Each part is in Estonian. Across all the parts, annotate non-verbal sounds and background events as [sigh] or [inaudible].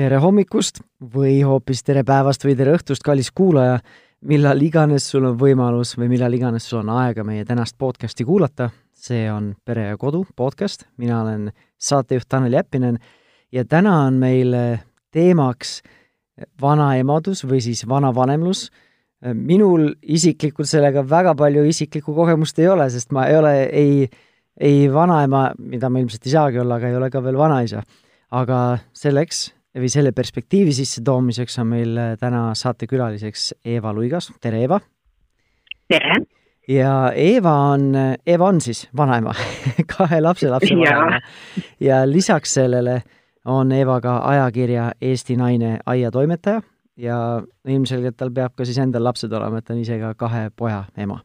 tere hommikust või hoopis tere päevast või tere õhtust, kallis kuulaja, millal iganes sul on võimalus või millal iganes sul on aega meie tänast podcasti kuulata. see on Pere ja Kodu podcast, mina olen saatejuht Tanel Jeppinen ja täna on meil teemaks vanaemadus või siis vanavanemlus. minul isiklikult sellega väga palju isiklikku kogemust ei ole, sest ma ei ole ei, ei vanaema, mida ma ilmselt ei saagi olla, aga ei ole ka veel vanaisa. aga selleks või selle perspektiivi sissetoomiseks on meil äh, täna saatekülaliseks Eeva Luigas, tere Eeva! tere! ja Eeva on, Eeva on siis vanaema [laughs] kahe lapselapse vanaema. ja lisaks sellele on Eeva ka ajakirja Eesti Naine aiatoimetaja ja ilmselgelt tal peab ka siis endal lapsed olema, et ta on ise ka kahe poja ema.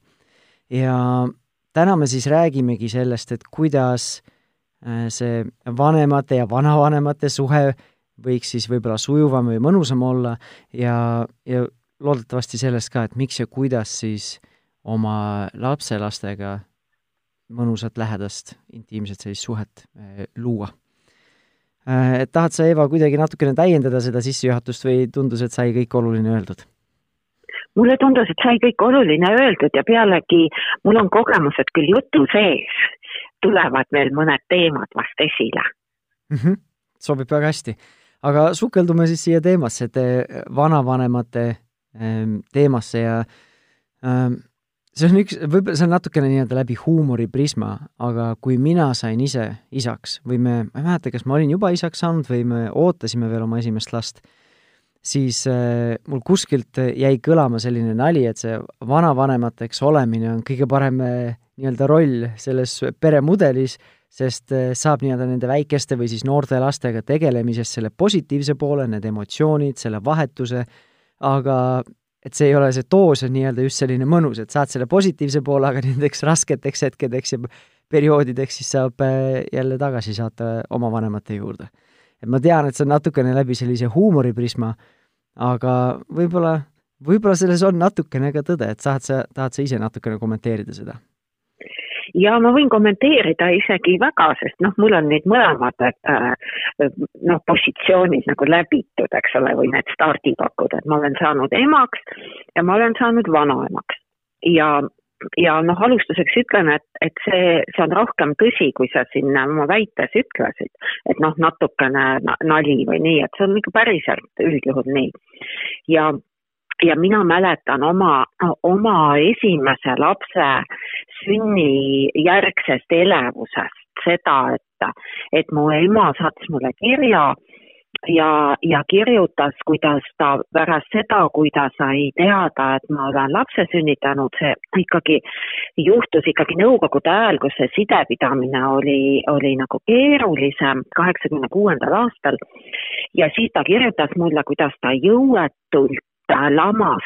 ja täna me siis räägimegi sellest, et kuidas äh, see vanemate ja vanavanemate suhe võiks siis võib-olla sujuvam või mõnusam olla ja, ja loodetavasti sellest ka, et miks ja kuidas siis oma lapselastega mõnusat lähedast intiimset sellist suhet eh, luua. Eh, et tahad sa, Eva, kuidagi natukene täiendada seda sissejuhatust või tundus, et sai kõik oluline öeldud? mulle tundus, et sai kõik oluline öeldud ja pealegi mul on kogemused küll jutu sees, tulevad veel mõned teemad vast esile mm. -hmm. sobib väga hästi aga sukeldume siis siia teemasse, et vanavanemate ehm, teemasse ja ähm, see on üks, võib-olla see on natukene nii-öelda läbi huumoriprisma, aga kui mina sain ise isaks või me, ma ei mäleta, kas ma olin juba isaks saanud või me ootasime veel oma esimest last, siis äh, mul kuskilt jäi kõlama selline nali, et see vanavanemateks olemine on kõige parem äh, nii-öelda roll selles peremudelis sest eh, saab nii-öelda nende väikeste või siis noorte lastega tegelemisest selle positiivse poole, need emotsioonid, selle vahetuse, aga et see ei ole see doos on nii-öelda just selline mõnus, et saad selle positiivse poole, aga [laughs] nendeks rasketeks hetkedeks ja perioodideks siis saab eh, jälle tagasi saata oma vanemate juurde. et ma tean, et see on natukene läbi sellise huumoriprisma, aga võib-olla, võib-olla selles on natukene ka tõde, et tahad sa, tahad sa ise natukene kommenteerida seda? Ja ma võin kommenteerida isegi väga, sest noh, mul on nüüd mõlemad äh, noh, positsioonid nagu läbitud, eks ole, või need stardipakud, et ma olen saanud emaks ja ma olen saanud vanaemaks ja ja noh, alustuseks ütlen, et, et see, see on rohkem tõsi, kui sa siin oma väites ütlesid, et noh, natukene nali või nii, et see on ikka päriselt üldjuhul nii. ja ja mina mäletan oma, oma esimese lapse sünnijärgsest elevusest seda, et, et mu ema saatis mulle kirja ja, ja kirjutas, kuidas ta pärast seda, kui ta sai teada, et ma olen lapse sünnitanud, see ikkagi juhtus ikkagi nõukogude ajal, kus see sidepidamine oli, oli nagu keerulisem, kaheksakümne kuuendal aastal. ja siis ta kirjutas mulle, kuidas ta jõuetult lamas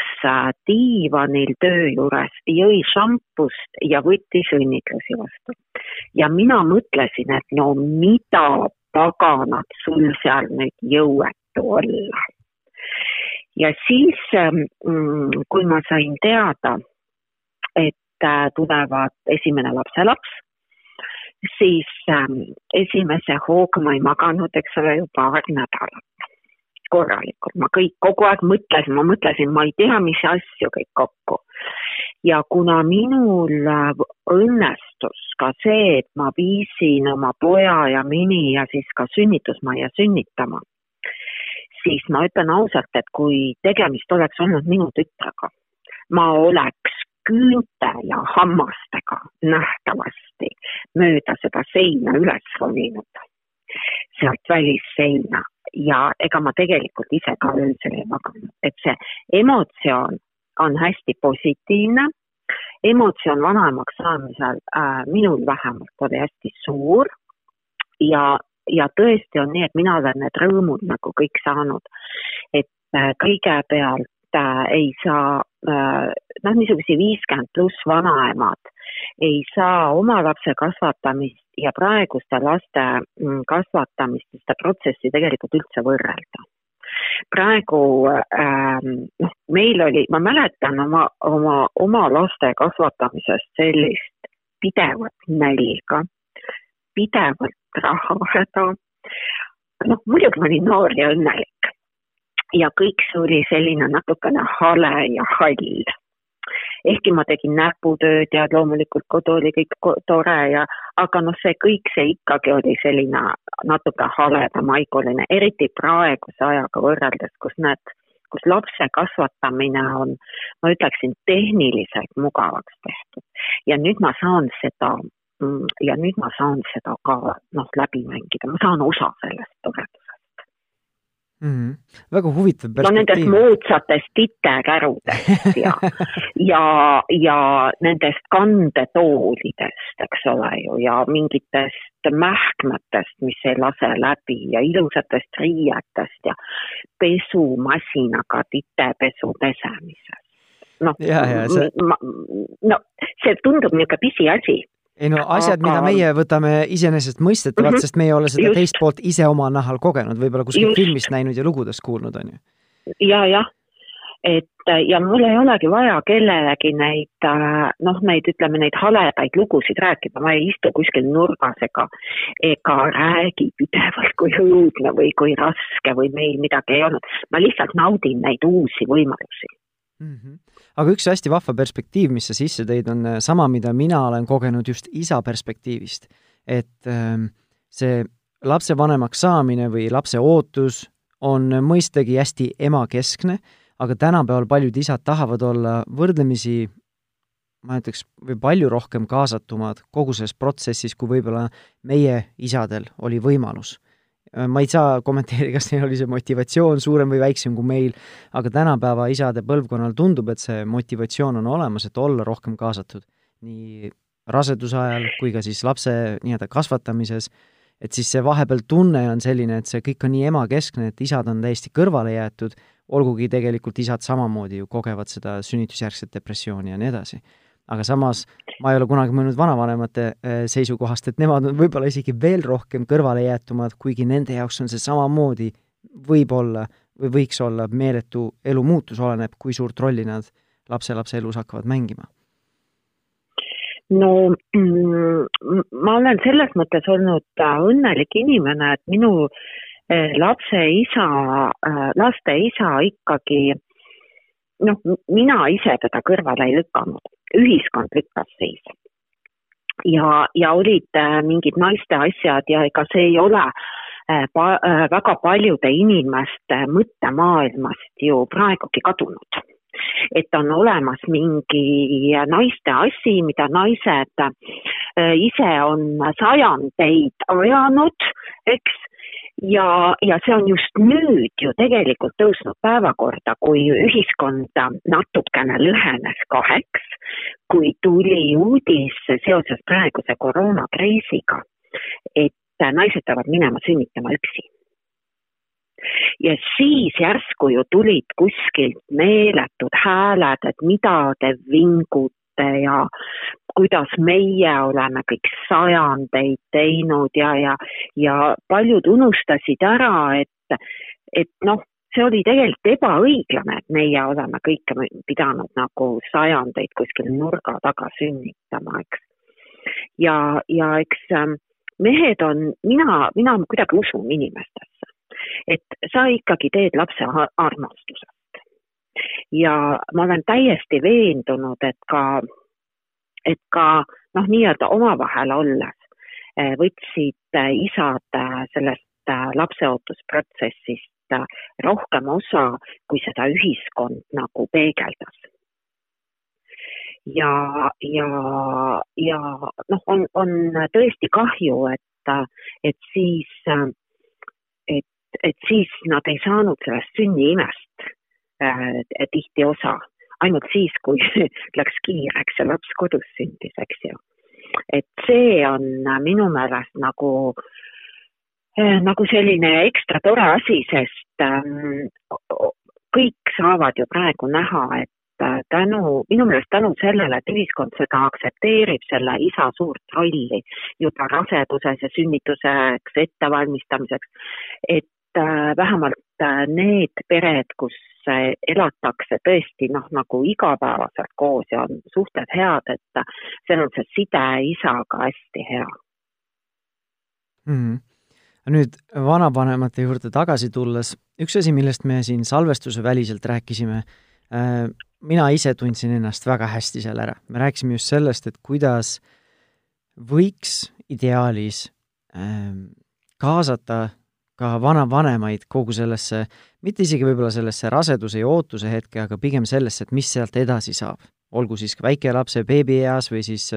diivanil töö juures, jõi šampust ja võttis õnnitlusi vastu. ja mina mõtlesin, et no mida paganat sul seal nüüd jõuetu olla. ja siis, mm, kui ma sain teada, et äh, tulevad esimene lapselaps, siis ähm, esimese hooga ma ei maganud, eks ole, ju paar nädalat korralikult, ma kõik kogu aeg mõtlesin, ma mõtlesin, ma ei tea, mis asju kõik kokku. ja kuna minul äh, õnnestus ka see, et ma viisin oma poja ja mini ja siis ka sünnitusmajja sünnitama, siis ma ütlen ausalt, et kui tegemist oleks olnud minu tütrega, ma oleks küünte ja hammastega nähtavasti mööda seda seina üles roninud, sealt välisseina ja ega ma tegelikult ise ka öösel ei maganud, et see emotsioon on hästi positiivne. emotsioon vanaemaks saamisel äh, minul vähemalt oli hästi suur ja, ja tõesti on nii, et mina olen need rõõmud nagu kõik saanud. et äh, kõigepealt äh, ei saa äh, noh, niisuguseid viiskümmend pluss vanaemad ei saa oma lapse kasvatamist ja praeguste laste mm, kasvatamist, seda protsessi tegelikult üldse võrrelda. praegu ähm, noh, meil oli, ma mäletan oma, oma, oma laste kasvatamisest sellist pidevat nälga, pidevalt rahahäda. noh, muidugi ma olin noor ja õnnelik, ja kõik see oli selline natukene hale ja hall. Ehkki ma tegin näputööd ja loomulikult kodu oli kõik tore ja, aga noh, see kõik, see ikkagi oli selline natuke haledamaiguline, eriti praeguse ajaga võrreldes, kus näed, kus lapse kasvatamine on, ma ütleksin, tehniliselt mugavaks tehtud. ja nüüd ma saan seda mm, ja nüüd ma saan seda ka noh, läbi mängida, ma saan osa sellest toredusest mm. -hmm. väga huvitav perspektiiv. no nendest moodsatest titekärudest ja [laughs] ja, ja nendest kandetoolidest, eks ole ju, ja mingitest mähkmetest, mis ei lase läbi ja ilusatest riietest ja pesumasinaga titepesu pesemisest. noh, no see tundub niisugune pisiasi ei no asjad, mida meie võtame iseenesestmõistetavalt mm, -hmm. sest meie ei ole seda Just. teist poolt ise oma nahal kogenud, võib-olla kuskilt filmist näinud ja lugudest kuulnud, on ju. ja, jah, et ja mul ei olegi vaja kellelegi neid noh, neid ütleme, neid haledaid lugusid rääkida, ma ei istu kuskil nurgas ega, ega räägi pidevalt, kui õudne või kui raske või meil midagi ei olnud. ma lihtsalt naudin neid uusi võimalusi mm. -hmm. aga üks hästi vahva perspektiiv, mis sa sisse tõid, on äh, sama, mida mina olen kogenud just isa perspektiivist. et ähm, see lapsevanemaks saamine või lapse ootus on mõistagi hästi emakeskne, aga tänapäeval paljud isad tahavad olla võrdlemisi ma ütleks, või palju rohkem kaasatumad kogu selles protsessis, kui võib-olla meie isadel oli võimalus ma ei saa kommenteerida, kas neil oli see motivatsioon suurem või väiksem kui meil, aga tänapäeva isade põlvkonnal tundub, et see motivatsioon on olemas, et olla rohkem kaasatud nii raseduse ajal kui ka siis lapse nii-öelda kasvatamises, et siis see vahepeal tunne on selline, et see kõik on nii emakeskne, et isad on täiesti kõrvale jäetud, olgugi tegelikult isad samamoodi ju kogevad seda sünnitusjärgset depressiooni ja nii edasi aga samas ma ei ole kunagi mõelnud vanavanemate äh, seisukohast, et nemad on võib-olla isegi veel rohkem kõrvalejäetumad, kuigi nende jaoks on see samamoodi võib-olla või võiks olla meeletu elumuutus, oleneb, kui suurt rolli nad lapselapse elus hakkavad mängima. No mm, ma olen selles mõttes olnud äh, õnnelik inimene, et minu äh, lapse isa, laste isa ikkagi noh, mina ise teda kõrvale ei lükanud ühiskond lükkas siis. ja, ja olid äh, mingid naiste asjad ja ega see ei ole äh, pa, äh, väga paljude inimeste mõttemaailmast ju praegugi kadunud et on olemas mingi naiste asi, mida naised ise on sajandeid ajanud, eks, ja, ja see on just nüüd ju tegelikult tõusnud päevakorda, kui ühiskond natukene lühenes kaheks, kui tuli uudis seoses praeguse koroonakriisiga, et naised peavad minema sünnitama üksi. ja siis järsku ju tulid kuskilt meeletud hääled, et mida te vingute ette ja kuidas meie oleme kõik sajandeid teinud ja, ja, ja paljud unustasid ära, et, et noh, see oli tegelikult ebaõiglane, et meie oleme kõike pidanud nagu sajandeid kuskil nurga taga sünnitama, eks. ja, ja eks ähm, mehed on, mina, mina kuidagi usun inimestesse, et sa ikkagi teed lapse armastusest ja ma olen täiesti veendunud, et ka, et ka noh, nii-öelda omavahel olles eh, võtsid eh, isad eh, sellest lapseootusprotsessist rohkem osa, kui seda ühiskond nagu peegeldas. ja, ja, ja noh, on, on tõesti kahju, et, et siis, et, et siis nad ei saanud sellest sünniimest tihti osa, ainult siis, kui [laughs] läks kiireks ja laps kodus sündis, eks ju. et see on minu meelest nagu äh, nagu selline ekstra tore asi, sest ähm, kõik saavad ju praegu näha, et äh, tänu, minu meelest tänu sellele, et ühiskond seda aktsepteerib, selle isa suurt rolli juba raseduses ja sünnituseks ettevalmistamiseks, et äh, vähemalt need pered, kus elatakse tõesti noh, nagu igapäevaselt koos ja on suhted head, et seal on see side isaga hästi hea mm. -hmm. nüüd vanavanemate juurde tagasi tulles, üks asi, millest me siin salvestuse väliselt rääkisime, mina ise tundsin ennast väga hästi seal ära. me rääkisime just sellest, et kuidas võiks ideaalis kaasata ka vanavanemaid kogu sellesse, mitte isegi võib-olla sellesse raseduse ja ootuse hetke, aga pigem sellesse, et mis sealt edasi saab. olgu siis väikelapse beebieas või siis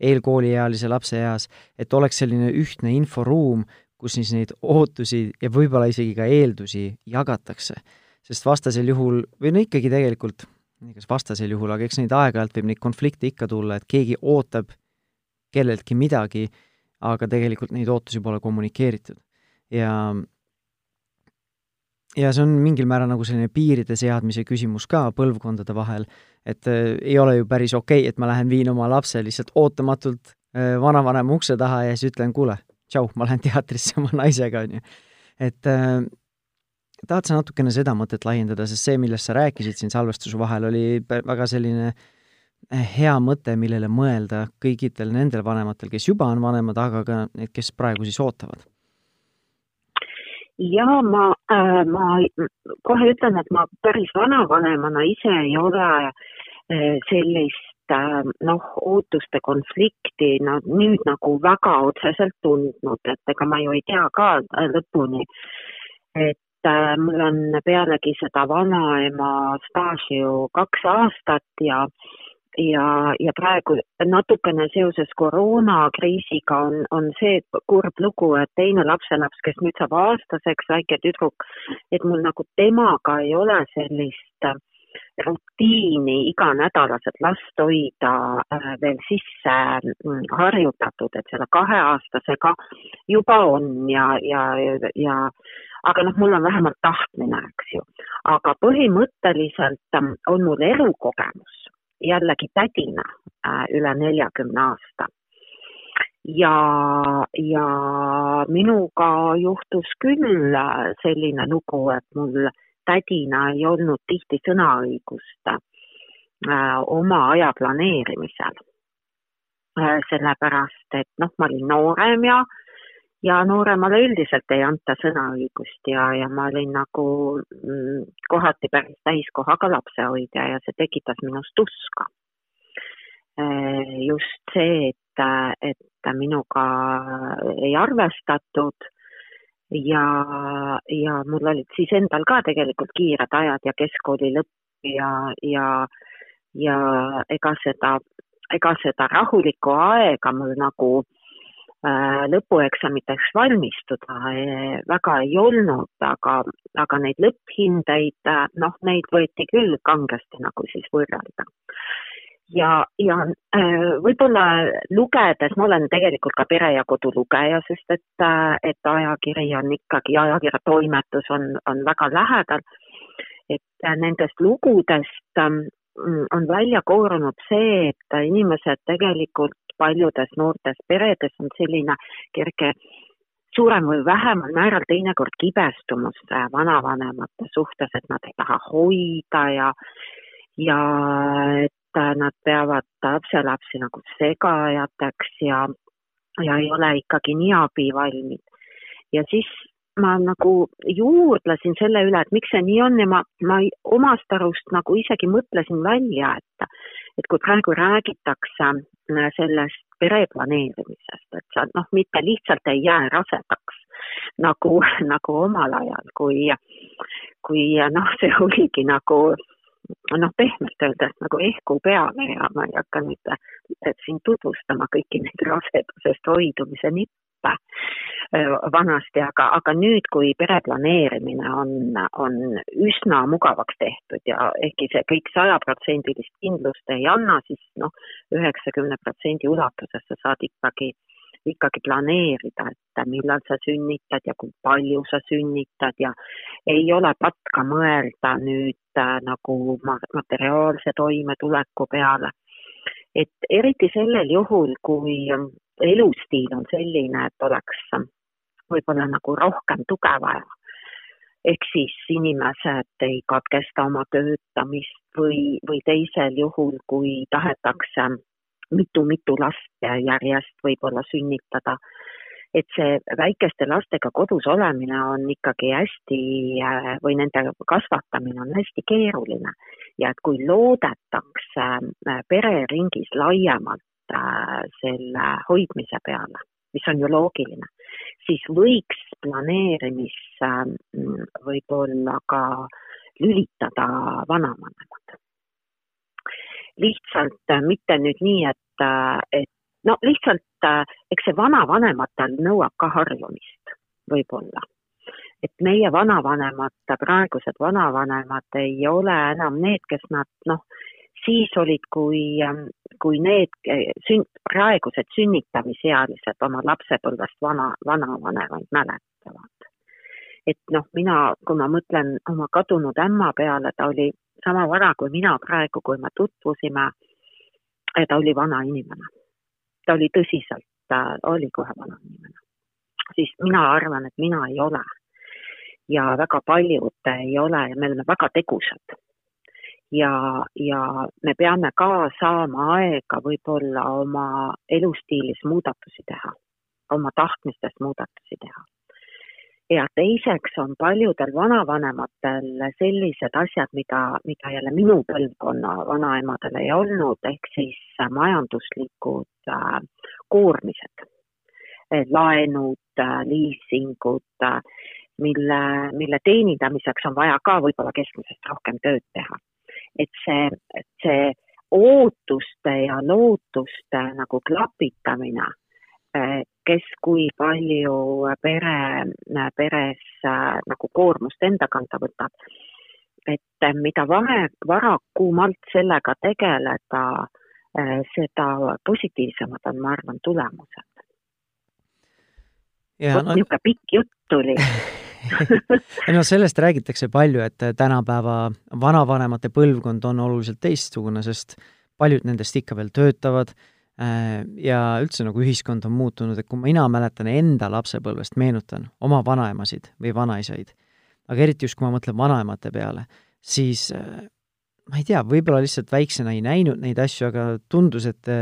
eelkooliealise lapse eas, et oleks selline ühtne inforuum, kus siis neid ootusi ja võib-olla isegi ka eeldusi jagatakse. sest vastasel juhul, või no ikkagi tegelikult, kas vastasel juhul, aga eks neid aeg-ajalt võib neid konflikte ikka tulla, et keegi ootab kelleltki midagi, aga tegelikult neid ootusi pole kommunikeeritud. Ja ja see on mingil määral nagu selline piiride seadmise küsimus ka põlvkondade vahel, et äh, ei ole ju päris okei okay,, et ma lähen viin oma lapse lihtsalt ootamatult äh, vanavanema ukse taha ja siis ütlen, kuule, tšau, ma lähen teatrisse oma naisega, on ju. et äh, tahad sa natukene seda mõtet laiendada, sest see, millest sa rääkisid siin salvestuse vahel, oli väga selline äh, hea mõte, millele mõelda kõigidel nendel vanematel, kes juba on vanemad, aga ka need, kes praegu siis ootavad ja ma äh,, ma kohe ütlen, et ma päris vanavanemana ise ei ole äh, sellist äh, noh, ootuste konflikti no nüüd nagu väga otseselt tundnud, et ega ma ju ei tea ka äh, lõpuni. et äh, mul on pealegi seda vanaema staaži ju kaks aastat ja äh, ja, ja praegu natukene seoses koroonakriisiga on, on see kurb lugu, et teine lapselaps, kes nüüd saab aastaseks, väike tüdruk, et mul nagu temaga ei ole sellist äh, rutiini iganädalaselt last hoida äh, veel sisse mm, harjutatud, et selle kaheaastasega juba on ja, ja, ja aga noh, mul on vähemalt tahtmine, eks ju. aga põhimõtteliselt ähm, on mul elukogemus jällegi tädina äh, üle neljakümne aasta. ja, ja minuga juhtus küll äh, selline lugu, et mul tädina ei olnud tihti sõnaõigust äh, oma aja planeerimisel. sellepärast, et noh, ma olin noorem ja ja nooremale üldiselt ei anta sõnaõigust ja, ja ma olin nagu mm, kohati päris täiskohaga lapsehoidja ja see tekitas minus tuska. Äh, just see, et, et minuga ei arvestatud ja, ja mul olid siis endal ka tegelikult kiired ajad ja keskkooli lõpp ja, ja, ja ega seda, ega seda rahulikku aega mul nagu Äh, lõpueksamiteks valmistuda äh, väga ei olnud, aga, aga neid lõpphindeid, äh, noh, neid võeti küll kangesti nagu siis võrrelda. ja, ja võib-olla lugedes, ma olen tegelikult ka Pere ja Kodu lugeja, sest et, et ajakiri on ikkagi, ajakirja toimetus on, on väga lähedal. et nendest lugudest on välja koorunud see, et inimesed tegelikult paljudes noortes peredes on selline kerge suurem või vähemal määral teinekord kibestumus vanavanemate suhtes, et nad ei taha hoida ja, ja et nad peavad lapselapsi nagu segajateks ja, ja ei ole ikkagi nii abivalmid. ja siis ma nagu juurdlesin selle üle, et miks see nii on ja ma, ma omast arust nagu isegi mõtlesin välja, et, et kui praegu räägitakse äh, sellest pere planeerimisest, et sa noh, mitte lihtsalt ei jää rasedaks nagu, [laughs] nagu omal ajal, kui, kui noh, see oligi nagu noh, pehmelt öeldes nagu ehku peale ja ma ei hakka nüüd siin tutvustama kõiki neid rasedusest hoidumise nippe vanasti, aga, aga nüüd, kui pereplaneerimine on, on üsna mugavaks tehtud ja ehkki see kõik sajaprotsendilist kindlust ei anna, siis noh, üheksakümne protsendi ulatuses sa saad ikkagi, ikkagi planeerida, et millal sa sünnitad ja kui palju sa sünnitad ja ei ole patka mõelda nüüd äh, nagu materiaalse toimetuleku peale. Et eriti sellel juhul, kui elustiil on selline, et oleks võib-olla nagu rohkem tuge vaja. ehk siis inimesed ei katkesta oma töötamist või, või teisel juhul, kui tahetakse mitu-mitu last järjest võib-olla sünnitada, et see väikeste lastega kodus olemine on ikkagi hästi või nende kasvatamine on hästi keeruline ja et kui loodetakse pereringis laiemalt selle hoidmise peale, mis on ju loogiline, siis võiks planeerimisse võib-olla ka lülitada vanavanemad lihtsalt äh, mitte nüüd nii, et, äh, et no lihtsalt, äh, eks see vanavanematel nõuab ka harjumist võib-olla. et meie vanavanemad, praegused vanavanemad ei ole enam need, kes nad noh, siis olid, kui, ähm, kui need sün-, praegused sünnitamisealised oma lapsepõlvest vana, vanavanemaid mäletavad. et noh, mina, kui ma mõtlen oma kadunud ämma peale, ta oli sama vana kui mina praegu, kui me tutvusime. ta oli vana inimene. ta oli tõsiselt, ta oli kohe vana inimene. siis mina arvan, et mina ei ole. ja väga paljud ei ole ja me oleme väga tegusad. Ja, ja me peame ka saama aega võib-olla oma elustiilis muudatusi teha, oma tahtmistes muudatusi teha ja teiseks on paljudel vanavanematel sellised asjad, mida, mida jälle minu põlvkonna vanaemadel ei olnud, ehk siis majanduslikud äh, koormised, laenud äh,, liisingud äh,, mille, mille teenindamiseks on vaja ka võib-olla keskmisest rohkem tööd teha. Et see, see ootuste ja lootuste nagu klapitamine kes kui palju pere, peres äh, nagu koormust enda kanda võtab. et mida vare, varakumalt sellega tegeleda, seda positiivsemad on, ma arvan, tulemused. vot niisugune pikk jutt tuli [laughs] [laughs] no sellest räägitakse palju, et tänapäeva vanavanemate põlvkond on oluliselt teistsugune, sest paljud nendest ikka veel töötavad Äh, ja üldse nagu ühiskond on muutunud, et kui mina mäletan enda lapsepõlvest, meenutan oma vanaemasid või vanaisaid, aga eriti just, kui ma mõtlen vanaemate peale, siis äh, ma ei tea, võib-olla lihtsalt väiksena ei näinud neid asju, aga tundus, et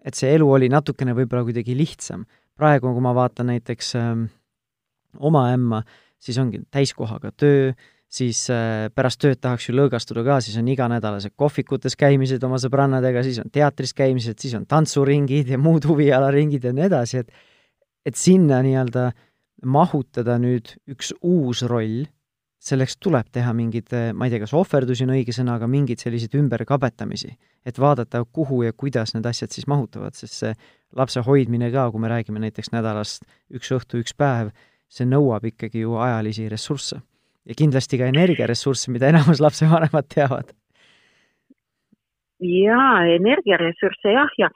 et see elu oli natukene võib-olla kuidagi lihtsam. praegu, kui ma vaatan näiteks äh, oma ämma, siis ongi täiskohaga töö, siis äh, pärast tööd tahaks ju lõõgastuda ka, siis on iganädalased kohvikutes käimised oma sõbrannadega, siis on teatris käimised, siis on tantsuringid ja muud huvialaringid ja nii edasi, et et sinna nii-öelda mahutada nüüd üks uus roll, selleks tuleb teha mingeid, ma ei tea, kas ohverdusi on õige sõna, aga mingeid selliseid ümberkabetamisi. et vaadata, kuhu ja kuidas need asjad siis mahutavad, sest see lapse hoidmine ka, kui me räägime näiteks nädalast üks õhtu, üks päev, see nõuab ikkagi ju ajalisi ressursse ja kindlasti ka energiaressursse, mida enamus lapsevanemad teavad. jaa, energiaressursse jah, ja,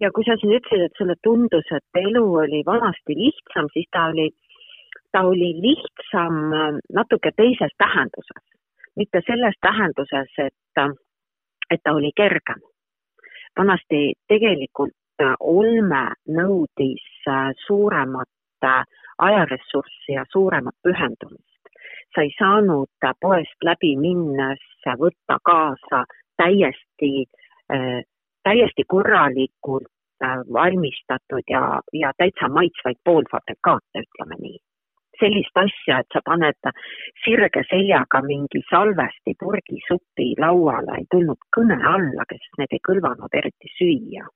ja kui sa siin ütlesid, et sulle tundus, et elu oli vanasti lihtsam, siis ta oli, ta oli lihtsam äh, natuke teises tähenduses. mitte selles tähenduses, et, et ta oli kergem. vanasti tegelikult äh, olme nõudis äh, suuremat ajaressurssi ja suuremat pühendumist sa ei saanud poest läbi minnes võtta kaasa täiesti, äh, täiesti korralikult äh, valmistatud ja, ja täitsa maitsvaid poolfabrikaate, ütleme nii. sellist asja, et sa paned sirge seljaga mingi salvesti purgisupi lauale, ei tulnud kõne alla, kes need ei kõlvanud eriti süüa.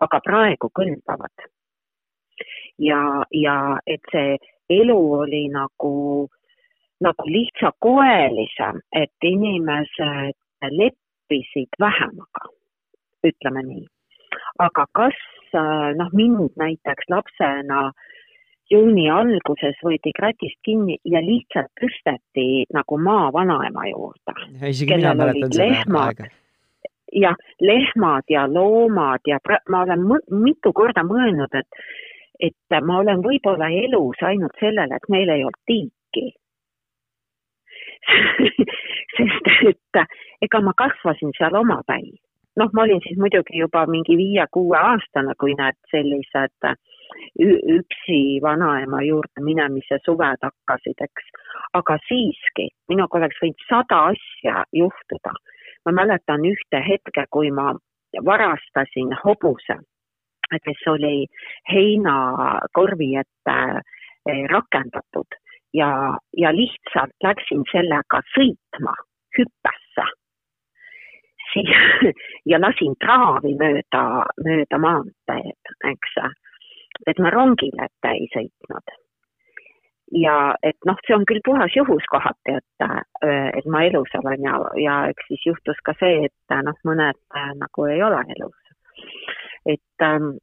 aga praegu kõlbavad. Ja, ja et see elu oli nagu nagu lihtsakoelisem, et inimesed leppisid vähemaga, ütleme nii. aga kas noh, mind näiteks lapsena juuni alguses võeti kratist kinni ja lihtsalt tõsteti nagu maa vanaema juurde. jah, lehmad ja loomad ja ma olen mitu korda mõelnud, et, et ma olen võib-olla elus ainult sellele, et meil ei olnud tiiki [laughs] sest et ega ma kasvasin seal omapäi. noh, ma olin siis muidugi juba mingi viie-kuueaastane, kui need sellised üksi vanaema juurde minemise suved hakkasid, eks. aga siiski, minuga oleks võinud sada asja juhtuda. ma mäletan ühte hetke, kui ma varastasin hobuse kes oli heinakorvi ette eh, rakendatud ja, ja lihtsalt läksin sellega sõitma hüppesse. siis [laughs] ja lasin traavi mööda, mööda maanteed, eks. et ma rongile ette ei sõitnud ja et noh, see on küll puhas juhus kohati, et, et ma elus olen ja, ja eks siis juhtus ka see, et noh, mõned nagu ei ole elus. Et, ähm,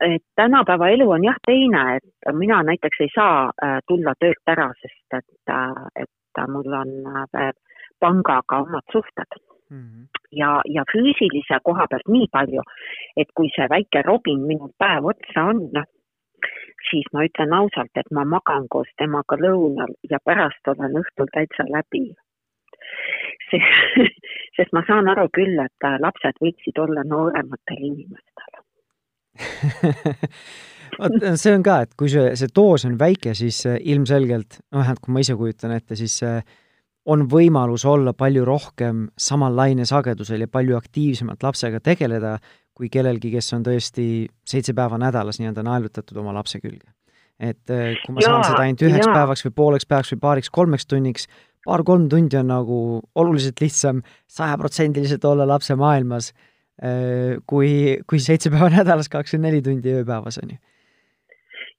et tänapäeva elu on jah teine, et mina näiteks ei saa äh, tulla töölt ära, sest et, äh, et mul on äh, pangaga omad suhted mm. -hmm. ja, ja füüsilise koha pealt nii palju, et kui see väike Robin minul päev otsa on, noh, siis ma ütlen ausalt, et ma magan koos temaga lõunal ja pärast olen õhtul täitsa läbi. [laughs] sest ma saan aru küll, et lapsed võiksid olla noorematel inimestel [laughs] vot see on ka, et kui see, see doos on väike, siis äh, ilmselgelt, noh, vähemalt kui ma ise kujutan ette, siis äh, on võimalus olla palju rohkem samal lainesagedusel ja palju aktiivsemalt lapsega tegeleda, kui kellelgi, kes on tõesti seitse päeva nädalas nii-öelda naelutatud oma lapse külge. et äh, kui ma ja, saan seda ainult üheks ja. päevaks või pooleks päevaks või paariks-kolmeks tunniks, paar-kolm tundi on nagu oluliselt lihtsam sajaprotsendiliselt olla lapse maailmas, äh, kui, kui seitse päeva nädalas, kakskümmend neli tundi ööpäevas, on ju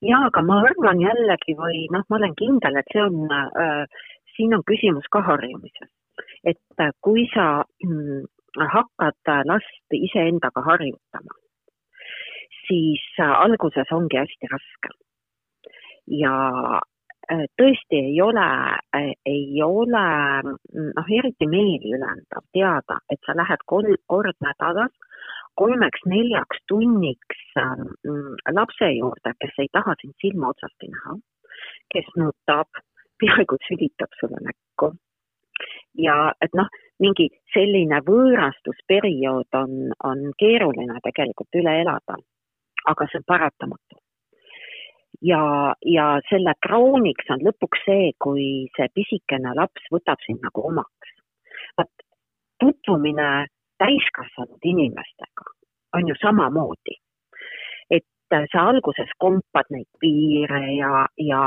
jaa, aga ma arvan jällegi või noh, ma olen kindel, et see on äh,, siin on küsimus ka harjumises. et äh, kui sa mm, hakkad last iseendaga harjutama, siis äh, alguses ongi hästi raske. ja äh, tõesti ei ole, äh, ei ole noh, eriti meeliülendav teada, et sa lähed kolm kord nädalas kolmeks-neljaks tunniks lapse juurde, kes ei taha sind silma otsast näha, kes nutab, peaaegu sülitab sulle näkku ja et noh, mingi selline võõrastusperiood on, on keeruline tegelikult üle elada. aga see on paratamatu. Ja, ja selle krooniks on lõpuks see, kui see pisikene laps võtab sind nagu omaks. vot tutvumine täiskasvanud inimestega on ju samamoodi et sa alguses kompad neid piire ja, ja,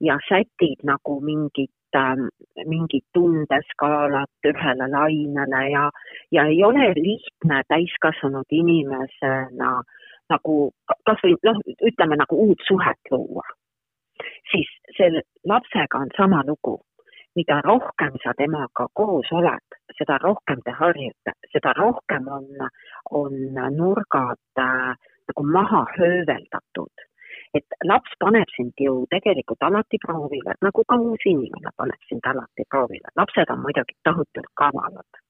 ja sätid nagu mingit Ähm, mingit tundeskaalat ühele lainele ja, ja ei ole lihtne täiskasvanud inimesena nagu kasvõi noh, ütleme nagu uut suhet luua. siis selle lapsega on sama lugu. mida rohkem sa temaga koos oled, seda rohkem te harjute, seda rohkem on, on nurgad äh, nagu maha hööveldatud et laps paneb sind ju tegelikult alati proovile, nagu ka uus inimene paneb sind alati proovile. lapsed on muidugi tohutult kavalad.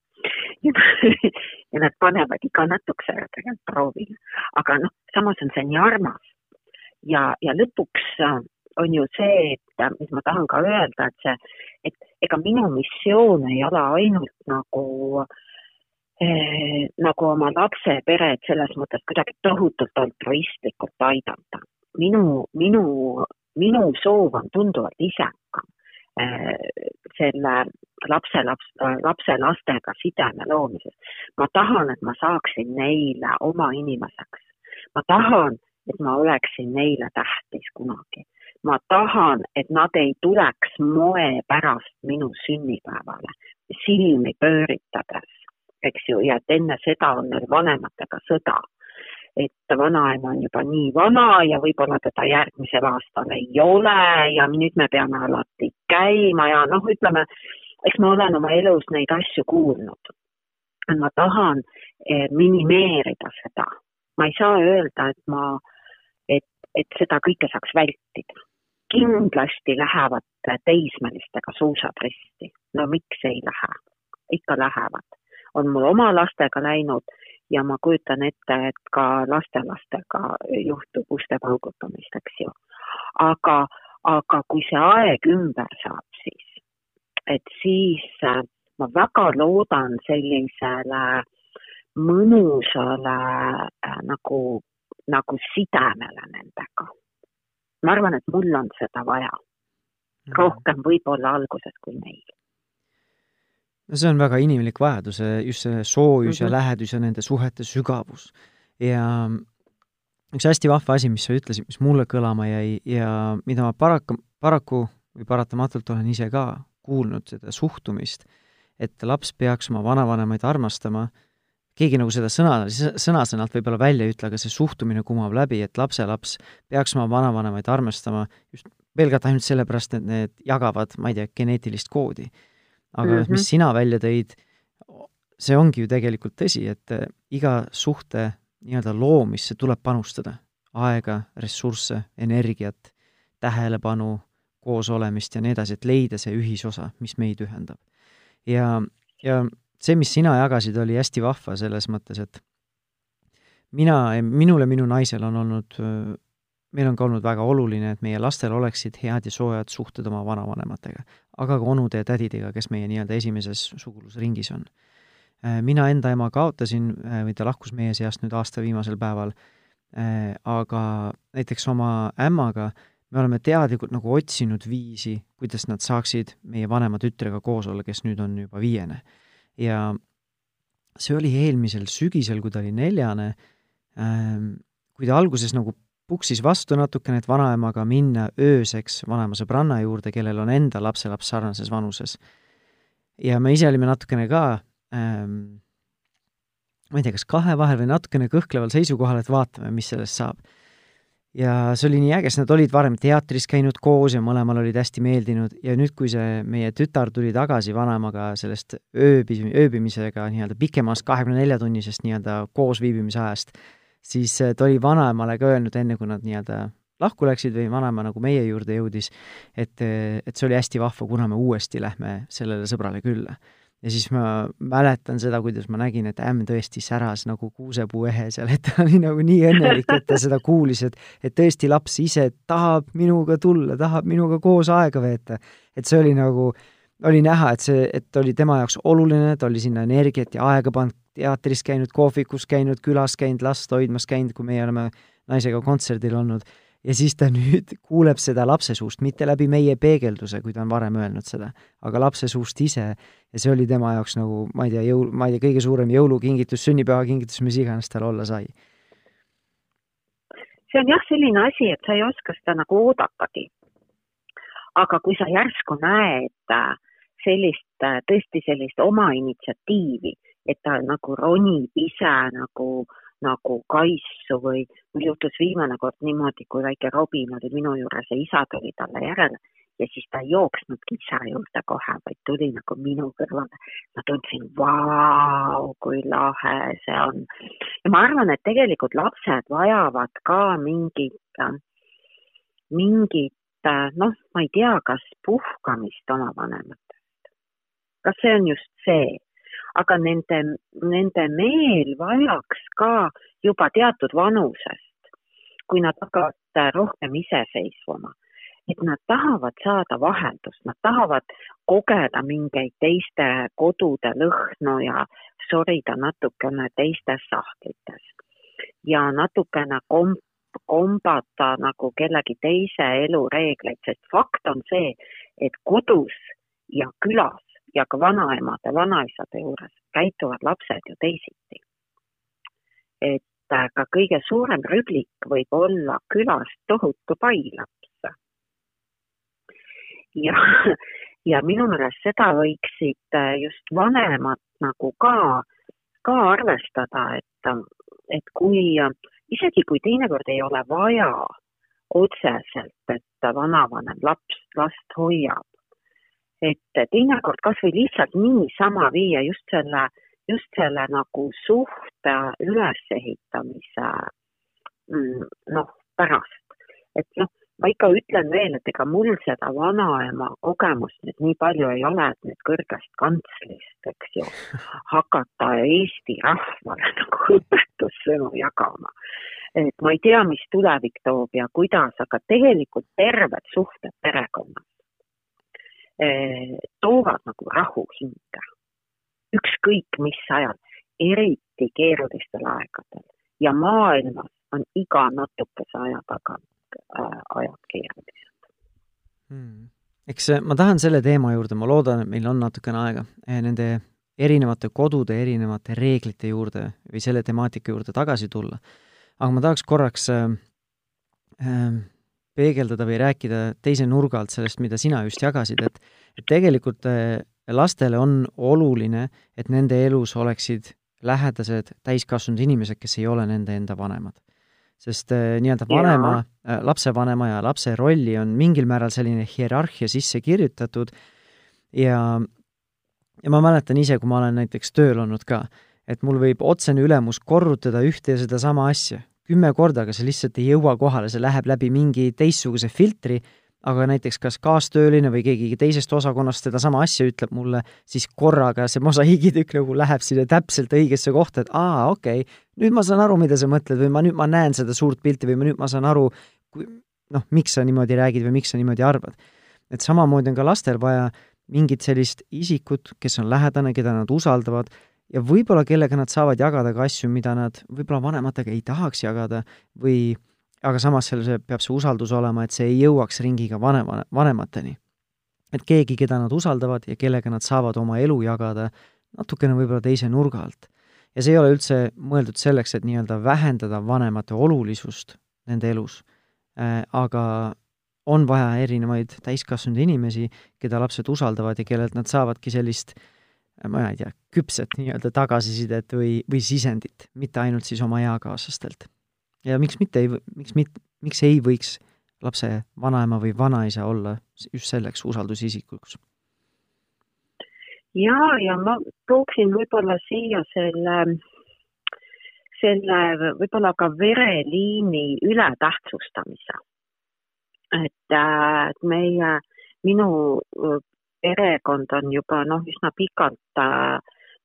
[laughs] ja nad panevad iga natukese aja tegelikult proovile, aga noh, samas on see nii armas. ja, ja lõpuks äh, on ju see, et äh, mis ma tahan ka öelda, et see, et ega minu missioon ei ole ainult nagu eh, nagu oma lapse peret selles mõttes kuidagi tohutult altruistlikult aidata. Minu, minu, minu soov on tunduvalt isekam äh, selle lapse, laps, lapse lastega sideme loomises. ma tahan, et ma saaksin neile oma inimeseks. ma tahan, et ma oleksin neile tähtis kunagi. ma tahan, et nad ei tuleks moe pärast minu sünnipäevale silmi pööritades, eks ju, ja et enne seda on neil vanematega sõda et vanaema on juba nii vana ja võib-olla teda järgmisel aastal ei ole ja nüüd me peame alati käima ja noh, ütleme, eks ma olen oma elus neid asju kuulnud. ma tahan eh, minimeerida seda, ma ei saa öelda, et ma, et, et seda kõike saaks vältida. kindlasti lähevad teismelistega suusad risti, no miks ei lähe, ikka lähevad, on mul oma lastega läinud ja ma kujutan ette, et ka lastelastega juhtub uste paugutamist, eks ju. aga, aga kui see aeg ümber saab, siis, et siis äh, ma väga loodan sellisele mõnusale äh, nagu, nagu sidemele nendega. ma arvan, et mul on seda vaja. Mm. rohkem võib-olla alguses kui neil no see on väga inimlik vajadus, just see soojus mm -hmm. ja mhm. lähedus ja nende suhete sügavus. ja üks hästi vahva asi, mis sa ütlesid, mis mulle kõlama jäi ja mida ma paraku, paraku või paratamatult olen ise ka kuulnud, seda suhtumist, et laps peaks oma vanavanemaid armastama, keegi nagu seda sõna, sõna-sõnalt võib-olla välja ei ütle, aga see suhtumine kumab läbi, et lapselaps peaks oma vanavanemaid armastama just pelgalt ainult sellepärast, et need jagavad, ma ei tea, geneetilist koodi. Aga mm -hmm. mis sina välja tõid, see ongi ju tegelikult tõsi, et äh, iga suhte nii-öelda loomisse tuleb panustada aega, ressursse, energiat, tähelepanu, koosolemist ja nii edasi, et leida see ühisosa, mis meid ühendab. ja, ja see, mis sina jagasid, oli hästi vahva selles mõttes, et mina, minul ja minu naisel on olnud, meil on ka olnud väga oluline, et meie lastel oleksid head ja soojad suhted oma vanavanematega, aga ka onude ja tädidega, kes meie nii-öelda esimeses sugulusringis on Äh, mina enda ema kaotasin äh, või ta lahkus meie seast nüüd aasta viimasel päeval, äh, aga näiteks oma ämmaga me oleme teadlikult nagu otsinud viisi, kuidas nad saaksid meie vanema tütrega koos olla, kes nüüd on juba viiene. ja see oli eelmisel sügisel, kui ta oli neljane, ähm, kui ta alguses nagu puksis vastu natukene, et vanaemaga minna ööseks vanema sõbranna juurde, kellel on enda lapselaps sarnases vanuses. ja me ise olime natukene ka ähm, ma ei tea, kas kahe vahel või natukene kõhkleval seisukohal, et vaatame, mis sellest saab. ja see oli nii äge, sest nad olid varem teatris käinud koos ja mõlemal olid hästi meeldinud ja nüüd, kui see meie tütar tuli tagasi vanaemaga sellest ööbi-, ööbimisega nii-öelda pikemast kahekümne nelja tunnisest nii-öelda koosviibimise ajast, siis ta oli vanaemale ka öelnud, enne kui nad nii-öelda lahku läksid või vanaema nagu meie juurde jõudis, et, et see oli hästi vahva, kuna me uuesti lähme sellele sõbrale külla ja siis ma mäletan seda, kuidas ma nägin, et ämm tõesti säras nagu kuusepuuehe seal, et ta oli nagu nii õnnelik, et ta seda kuulis, et et tõesti laps ise tahab minuga tulla, tahab minuga koos aega veeta. et see oli nagu, oli näha, et see, et oli tema jaoks oluline, ta oli sinna energiat ja aega pannud, teatris käinud, kohvikus käinud, külas käinud, last hoidmas käinud, kui meie oleme naisega kontserdil olnud ja siis ta [laughs] nüüd kuuleb seda lapse suust, mitte läbi meie peegelduse, kui ta on varem öelnud seda, aga lapse suust ise ja see oli tema jaoks nagu, ma ei tea, jõul, ma ei tea, kõige suurem jõulukingitus, sünnipäevakingitus, mis iganes tal olla sai. see on jah, selline asi, et sa ei oska seda nagu oodatagi. aga kui sa järsku näed äh, sellist, äh, tõesti sellist oma initsiatiivi, et ta nagu ronib ise nagu äh, nagu kaisu või mul juhtus viimane kord niimoodi, kui väike Robin oli minu juures ja isa tuli talle järele ja siis ta ei jooksnudki isa juurde kohe, vaid tuli nagu minu kõrvale. ma tundsin, vau, kui lahe see on. ja ma arvan, et tegelikult lapsed vajavad ka mingit, mingit noh, ma ei tea, kas puhkamist oma vanematest. Kas see on just see, aga nende, nende meel vajaks ka juba teatud vanusest, kui nad hakkavad rohkem iseseisvuma, et nad tahavad saada vaheldust, nad tahavad kogeda mingeid teiste kodude lõhnu ja sorida natukene teistes sahtlites. Ja natukene komp-, kombata nagu kellegi teise elureegleid, sest fakt on see, et kodus ja külas ja ka vanaemade, vanaisade juures käituvad lapsed ju teisiti. et äh, ka kõige suurem rüblik võib olla külas tohutu pailaps. ja, ja minu meelest seda võiksid äh, just vanemad nagu ka, ka arvestada, et, et kui, isegi kui teinekord ei ole vaja otseselt, et vanavanem laps last hoiab, et teinekord kasvõi lihtsalt niisama viia just selle, just selle nagu suhte ülesehitamise mm, noh, pärast. et noh, ma ikka ütlen veel, et ega mul seda vanaema kogemust nüüd nii palju ei ole, et nüüd kõrgest kantslist, eks ju, hakata Eesti rahvale [laughs] nagu õpetussõnu jagama. et ma ei tea, mis tulevik toob ja kuidas, aga tegelikult terved suhted perekonnas toovad nagu rahu hinge. ükskõik mis ajal, eriti keerulistel aegadel ja maailmas on iga natukese aja tagant äh, ajad keerulised hmm.. eks ma tahan selle teema juurde, ma loodan, et meil on natukene aega, eh, nende erinevate kodude erinevate reeglite juurde või selle temaatika juurde tagasi tulla. aga ma tahaks korraks äh, äh, peegeldada või rääkida teise nurga alt sellest, mida sina just jagasid, et et tegelikult äh, lastele on oluline, et nende elus oleksid lähedased täiskasvanud inimesed, kes ei ole nende enda vanemad. sest äh, nii-öelda vanema, äh, lapsevanema ja lapse rolli on mingil määral selline hierarhia sisse kirjutatud ja ja ma mäletan ise, kui ma olen näiteks tööl olnud ka, et mul võib otsene ülemus korrutada ühte ja sedasama asja kümme korda, aga see lihtsalt ei jõua kohale, see läheb läbi mingi teistsuguse filtri, aga näiteks kas kaastööline või keegi teisest osakonnast sedasama asja ütleb mulle, siis korraga see mosaiigitükk nagu läheb sinna täpselt õigesse kohta, et aa, okei okay,, nüüd ma saan aru, mida sa mõtled või ma nüüd, ma näen seda suurt pilti või ma nüüd ma saan aru, noh, miks sa niimoodi räägid või miks sa niimoodi arvad. et samamoodi on ka lastel vaja mingit sellist isikut, kes on lähedane, keda nad usaldavad ja võib-olla kellega nad saavad jagada ka asju, mida nad võib-olla vanematega ei tahaks jagada või aga samas seal see, peab see usaldus olema, et see ei jõuaks ringiga vanema, vanemateni. et keegi, keda nad usaldavad ja kellega nad saavad oma elu jagada natukene võib-olla teise nurga alt. ja see ei ole üldse mõeldud selleks, et nii-öelda vähendada vanemate olulisust nende elus äh,, aga on vaja erinevaid täiskasvanud inimesi, keda lapsed usaldavad ja kellelt nad saavadki sellist äh, ma ei tea, küpset nii-öelda tagasisidet või, või sisendit, mitte ainult siis oma eakaaslastelt. ja miks mitte ei, miks mit-, miks ei võiks lapse vanaema või vanaisa olla just selleks usaldusisikuks? ja, ja ma tooksin võib-olla siia selle, selle võib-olla ka vereliini ületähtsustamise. et, et meie, minu perekond on juba noh, üsna pikalt äh,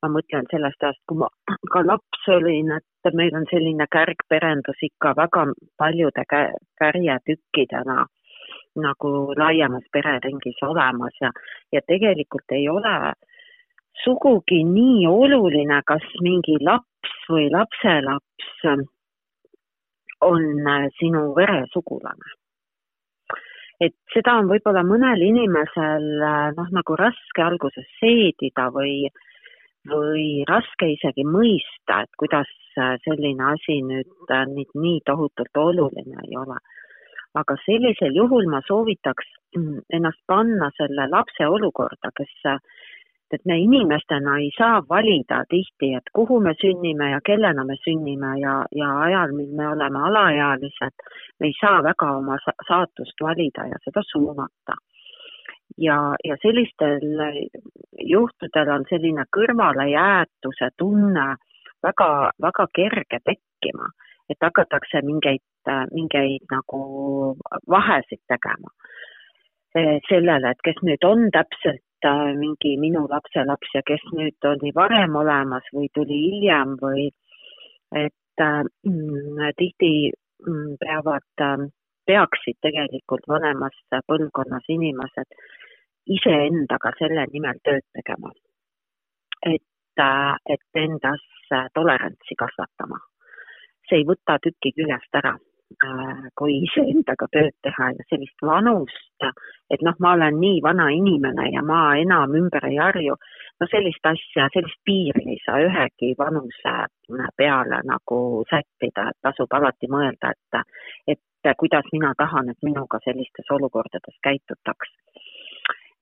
ma mõtlen sellest ajast, kui ma [clears throat] ka laps olin, et meil on selline kärgperendus ikka väga paljude kärjetükkidena nagu laiemas pereringis olemas ja, ja tegelikult ei ole sugugi nii oluline, kas mingi laps või lapselaps on äh, sinu veresugulane et seda on võib-olla mõnel inimesel noh, nagu raske alguses seedida või, või raske isegi mõista, et kuidas selline asi nüüd, nüüd nii tohutult oluline ei ole. aga sellisel juhul ma soovitaks ennast panna selle lapse olukorda, kes et me inimestena ei saa valida tihti, et kuhu me sünnime ja kellena me sünnime ja, ja ajal, mil me oleme alaealised, me ei saa väga oma saatust valida ja seda suunata. ja, ja sellistel juhtudel on selline kõrvalejäetuse tunne väga, väga kerge tekkima, et hakatakse mingeid, mingeid nagu vahesid tegema sellele, et kes nüüd on täpselt Äh, mingi minu lapselaps ja kes nüüd oli varem olemas või tuli hiljem või et äh, tihti mm, peavad, äh, peaksid tegelikult vanemas põlvkonnas inimesed iseendaga selle nimel tööd tegema. et, et endas tolerantsi kasvatama. see ei võta tükki küljest ära Äh, kui iseendaga tööd teha ja sellist vanust, et noh, ma olen nii vana inimene ja ma enam ümber ei harju, no sellist asja, sellist piiri ei saa ühegi vanuse peale nagu sättida, et tasub alati mõelda, et, et kuidas mina tahan, et minuga sellistes olukordades käitutaks.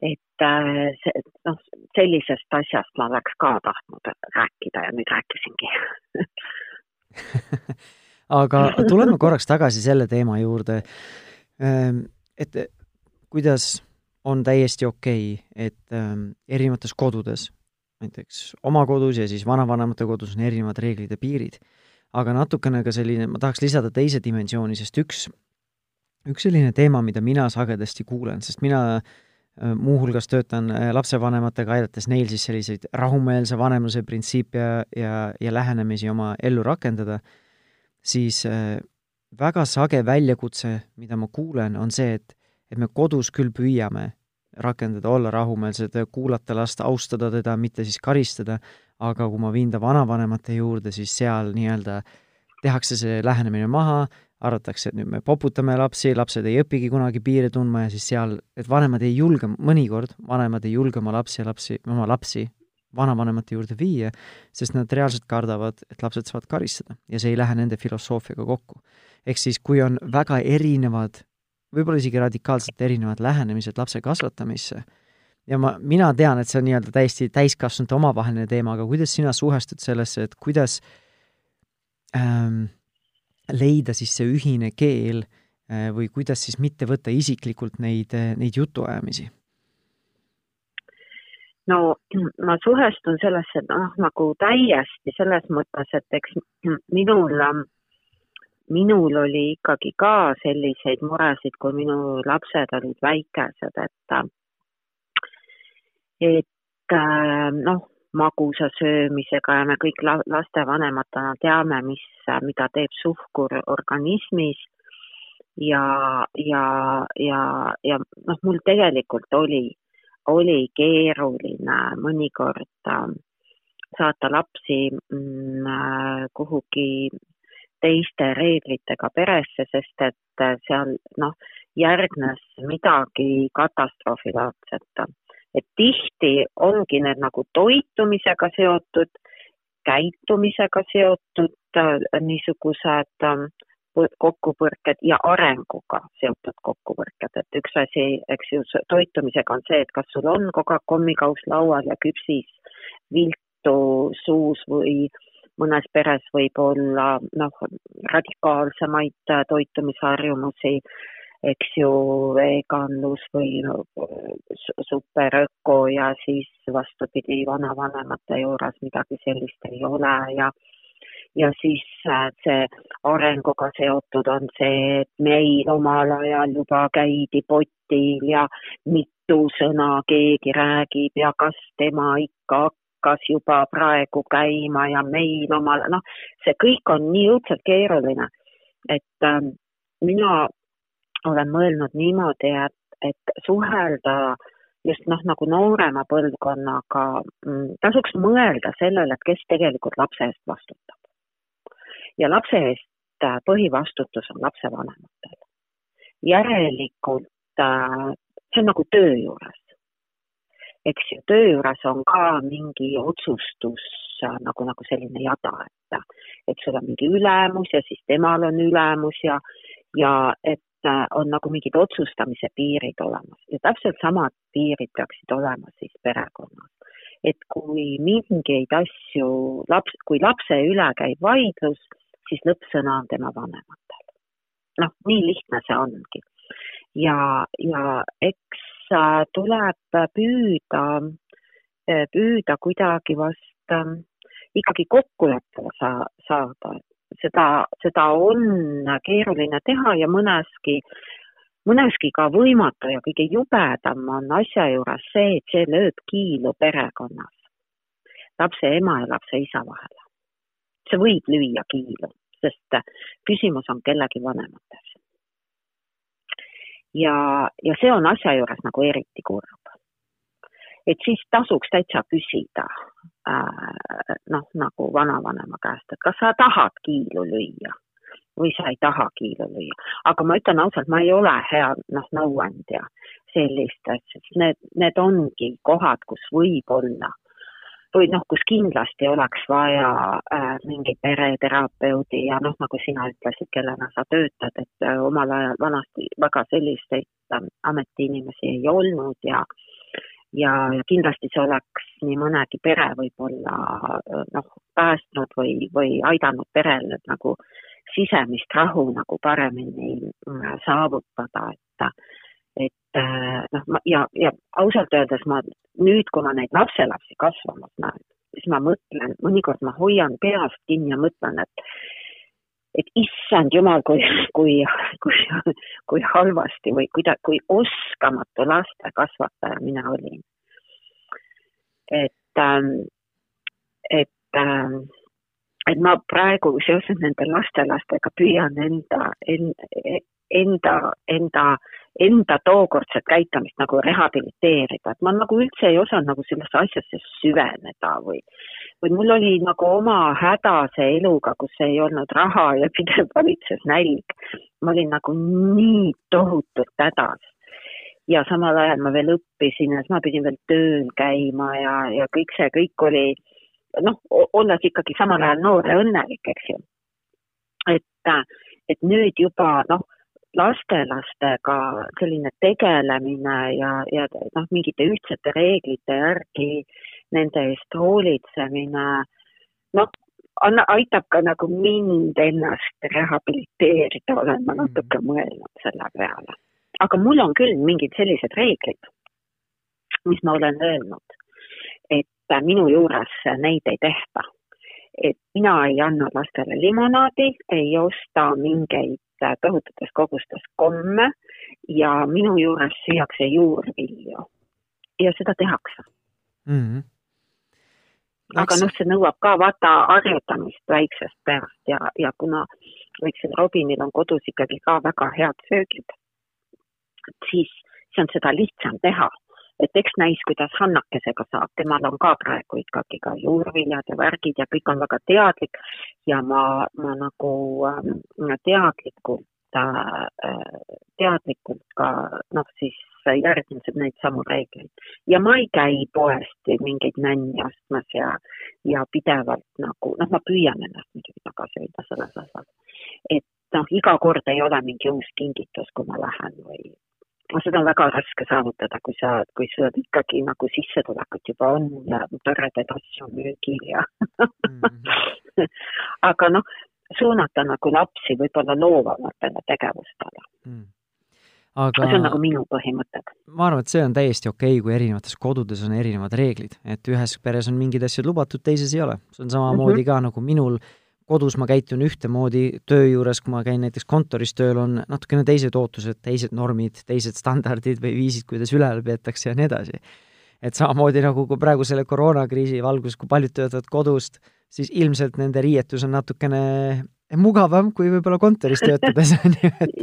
et äh, see, noh, sellisest asjast ma oleks ka tahtnud rääkida ja nüüd rääkisingi [laughs] aga [laughs] tuleme korraks tagasi selle teema juurde, ehm, et kuidas on täiesti okei okay,, et ehm, erinevates kodudes, näiteks oma kodus ja siis vanavanemate kodus on erinevad reeglid ja piirid, aga natukene ka selline, ma tahaks lisada teise dimensiooni, sest üks, üks selline teema, mida mina sagedasti kuulen, sest mina ehm, muuhulgas töötan lapsevanematega, aidates neil siis selliseid rahumeelse vanemluse printsiipe ja, ja, ja lähenemisi oma ellu rakendada siis äh, väga sage väljakutse, mida ma kuulen, on see, et, et me kodus küll püüame rakendada, olla rahumeelsed, kuulata last, austada teda, mitte siis karistada, aga kui ma viin ta vanavanemate juurde, siis seal nii-öelda tehakse see lähenemine maha, arvatakse, et nüüd me poputame lapsi, lapsed ei õpigi kunagi piire tundma ja siis seal, et vanemad ei julge, mõnikord vanemad ei julge oma lapsi ja lapsi, oma lapsi vanavanemate juurde viia, sest nad reaalselt kardavad, et lapsed saavad karistada ja see ei lähe nende filosoofiaga kokku. ehk siis, kui on väga erinevad, võib-olla isegi radikaalselt erinevad lähenemised lapse kasvatamisse, ja ma, mina tean, et see on nii-öelda täiesti täiskasvanute omavaheline teema, aga kuidas sina suhestud sellesse, et kuidas ähm, leida siis see ühine keel äh, või kuidas siis mitte võtta isiklikult neid, neid jutuajamisi? No ma suhestun sellesse noh, nagu täiesti selles mõttes, et eks minul, minul oli ikkagi ka selliseid muresid, kui minu lapsed olid väikesed, et et noh, magusa söömisega ja me kõik lastevanematena teame, mis, mida teeb suhkur organismis. Ja, ja, ja, ja noh, mul tegelikult oli oli keeruline mõnikord äh, saata lapsi mm, äh, kuhugi teiste reeglitega peresse, sest et äh, seal noh, järgnes midagi katastroofilaadset. et tihti ongi need nagu toitumisega seotud, käitumisega seotud niisugused kokkupõrked ja arenguga seotud kokkupõrked, et üks asi, eks ju, toitumisega on see, et kas sul on kogu aeg kommikauss laual ja küpsis viltu suus või mõnes peres võib olla noh, radikaalsemaid toitumisharjumusi, eks ju, veganlus või no, superöko ja siis vastupidi, vanavanemate juures midagi sellist ei ole ja ja siis äh, see arenguga seotud on see, et meil omal ajal juba käidi potil ja mitu sõna keegi räägib ja kas tema ikka hakkas juba praegu käima ja meil omal, noh, see kõik on nii õudselt keeruline, et äh, mina olen mõelnud niimoodi, et, et suhelda just noh, nagu noorema põlvkonnaga, mm, tasuks mõelda sellele, et kes tegelikult lapse eest vastutab ja lapse eest äh, põhivastutus on lapsevanematel. järelikult äh, see on nagu töö juures. eks ju, töö juures on ka mingi otsustus äh, nagu, nagu selline jada, et, et sul on mingi ülemus ja siis temal on ülemus ja, ja et on nagu mingid otsustamise piirid olemas ja täpselt samad piirid peaksid olema siis perekonnas. Et kui mingeid asju laps, kui lapse üle käib vaidlus, siis lõppsõna on tema vanematel. noh, nii lihtne see ongi. ja, ja eks tuleb püüda, püüda kuidagi vast äh, ikkagi kokkuleppele saa-, saada. seda, seda on keeruline teha ja mõneski, mõneski ka võimatu ja kõige jubedam on asja juures see, et see lööb kiilu perekonnas, lapse ema ja lapse isa vahele. see võib lüüa kiilu sest küsimus on kellegi vanemates. ja, ja see on asja juures nagu eriti kurb. et siis tasuks täitsa küsida äh, noh, nagu vanavanema käest, et kas sa tahad kiilu lüüa või sa ei taha kiilu lüüa. aga ma ütlen ausalt, ma ei ole hea noh, nõuandja sellistes, need, need ongi kohad, kus võib-olla või noh, kus kindlasti oleks vaja äh, mingi pereterapeudi ja noh, nagu sina ütlesid, kellena sa töötad, et äh, omal ajal vanasti väga selliseid äh, ametiinimesi ei olnud ja ja, kindlasti see oleks nii mõnegi pere võib-olla äh, noh, päästnud või, või aidanud perel nagu sisemist rahu nagu paremini äh, saavutada, et et äh, noh, ja, ja ausalt öeldes ma nüüd, kui ma neid lapselapsi kasvamas näen, siis ma mõtlen, mõnikord ma hoian peast kinni ja mõtlen, et et issand jumal, kui, kui, kui, kui halvasti või kuida-, kui oskamatu laste kasvataja mina olin. et, ähm, et, ähm, et ma praegu seoses nende lastelastega püüan enda, enda, enda, enda tookordset käitumist nagu rehabiliteerida, et ma nagu üldse ei osanud nagu sellesse asjasse süveneda või, või mul oli nagu oma hädase eluga, kus ei olnud raha ja [laughs] pidev valitses nälg. ma olin nagu nii tohutult hädas ja samal ajal ma veel õppisin ja siis ma pidin veel tööl käima ja, ja kõik see, kõik oli noh, olles ikkagi samal ajal noor ja õnnelik, eks ju. et, et nüüd juba noh, lastelastega selline tegelemine ja, ja noh, mingite ühtsete reeglite järgi nende eest hoolitsemine, noh, anna, aitab ka nagu mind ennast rehabiliteerida, olen ma natuke mm. mõelnud selle peale. aga mul on küll mingid sellised reeglid, mis ma olen öelnud, minu juures neid ei tehta. et mina ei anna lastele limonaadi, ei osta mingeid tohututes kogustes komme ja minu juures süüakse juurvilju. ja seda tehakse mm. -hmm aga noh, see nõuab ka vaata harjutamist väiksest peast ja, ja kuna väiksel Robinil on kodus ikkagi ka väga head söögid, siis, siis on seda lihtsam teha. Et eks näis, kuidas Hannakesega saab, temal on ka praegu ikkagi ka juurviljad ja värgid ja kõik on väga teadlik ja ma, ma nagu äh, teadlikult äh, teadlikult ka noh, siis järginud neid samu reegleid. ja ma ei käi poest mingeid nänni ostmas ja, ja pidevalt nagu, noh, ma püüan ennast muidugi tagasi hoida selles osas. et noh, iga kord ei ole mingi uus kingitus, kui ma lähen või no seda on väga raske saavutada, kui sa, kui sul ikkagi nagu sissetulekut juba on ja toredaid asju müügil ja mm. -hmm. [laughs] aga noh, suunata nagu lapsi võib-olla loovamatele tegevustele mm aga see on nagu minu põhimõtted. ma arvan, et see on täiesti okei okay,, kui erinevates kodudes on erinevad reeglid, et ühes peres on mingid asjad lubatud, teises ei ole. see on samamoodi mm -hmm. ka nagu minul kodus ma käitun ühtemoodi, töö juures, kui ma käin näiteks kontoris tööl, on natukene teised ootused, teised normid, teised standardid või viisid, kuidas üleval peetakse ja nii edasi. et samamoodi nagu kui praegu selle koroonakriisi valguses, kui paljud töötavad kodust, siis ilmselt nende riietus on natukene mugavam kui võib-olla kontoris töötades [laughs] on ju, et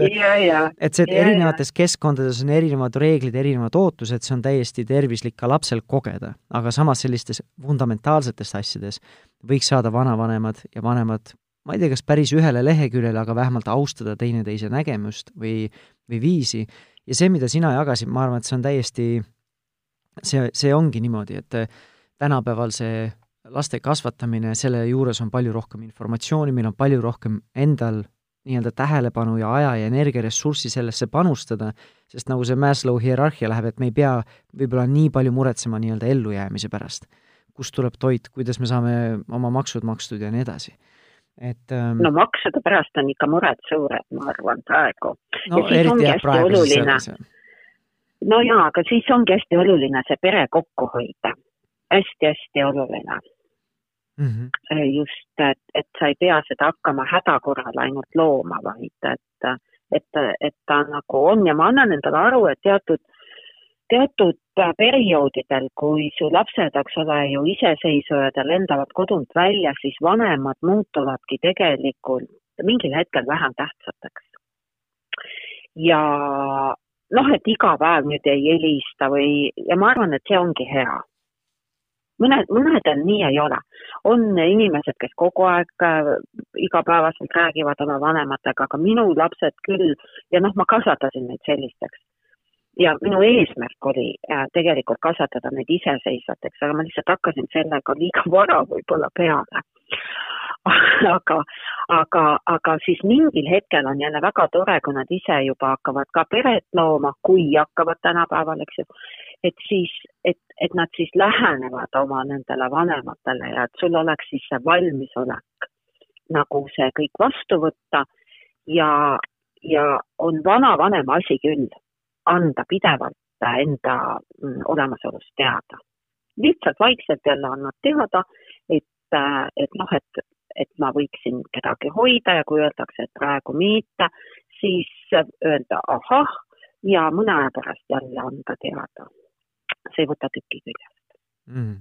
et see, et ja, erinevates ja. keskkondades on erinevad reeglid, erinevad ootused, see on täiesti tervislik ka lapsel kogeda, aga samas sellistes fundamentaalsetes asjades võiks saada vanavanemad ja vanemad, ma ei tea, kas päris ühele leheküljele, aga vähemalt austada teineteise nägemust või, või viisi. ja see, mida sina jagasid, ma arvan, et see on täiesti, see, see ongi niimoodi, et tänapäeval see laste kasvatamine, selle juures on palju rohkem informatsiooni, meil on palju rohkem endal nii-öelda tähelepanu ja aja ja energiaressurssi sellesse panustada, sest nagu see Maslow hierarhia läheb, et me ei pea võib-olla nii palju muretsema nii-öelda ellujäämise pärast. kust tuleb toit, kuidas me saame oma maksud makstud ja nii edasi et ähm, no maksude pärast on ikka mured suured, ma arvan, praegu. no no jaa, aga siis ongi hästi oluline see pere kokku hoida hästi,. hästi-hästi oluline mm. -hmm. just, et, et sa ei pea seda hakkama häda korral ainult looma, vaid et, et, et ta nagu on ja ma annan endale aru, et teatud, teatud perioodidel, kui su lapsed, eks ole, ju iseseisvuvad ja lendavad kodunt välja, siis vanemad muutuvadki tegelikult mingil hetkel vähem tähtsateks. ja noh, et iga päev nüüd ei helista või, ja ma arvan, et see ongi hea mõned, mõnedel nii ei ole. on inimesed, kes kogu aeg äh, igapäevaselt räägivad oma vanematega, aga minu lapsed küll ja noh, ma kasvatasin neid sellisteks. ja minu eesmärk oli äh, tegelikult kasvatada neid iseseisvateks, aga ma lihtsalt hakkasin sellega liiga vara võib-olla peale [laughs] aga, aga, aga siis mingil hetkel on jälle väga tore, kui nad ise juba hakkavad ka peret looma, kui hakkavad tänapäeval, eks ju et siis, et, et nad siis lähenevad oma nendele vanematele ja et sul oleks siis see valmisolek nagu see kõik vastu võtta ja, ja on vanavanema asi küll anda pidevalt enda mm, olemasolust teada. lihtsalt vaikselt jälle annad teada, et, et noh, et, et ma võiksin kedagi hoida ja kui öeldakse, et praegu mitte, siis öelda ahah ja mõne aja pärast jälle anda teada. See ei võta tükki küljest. Mm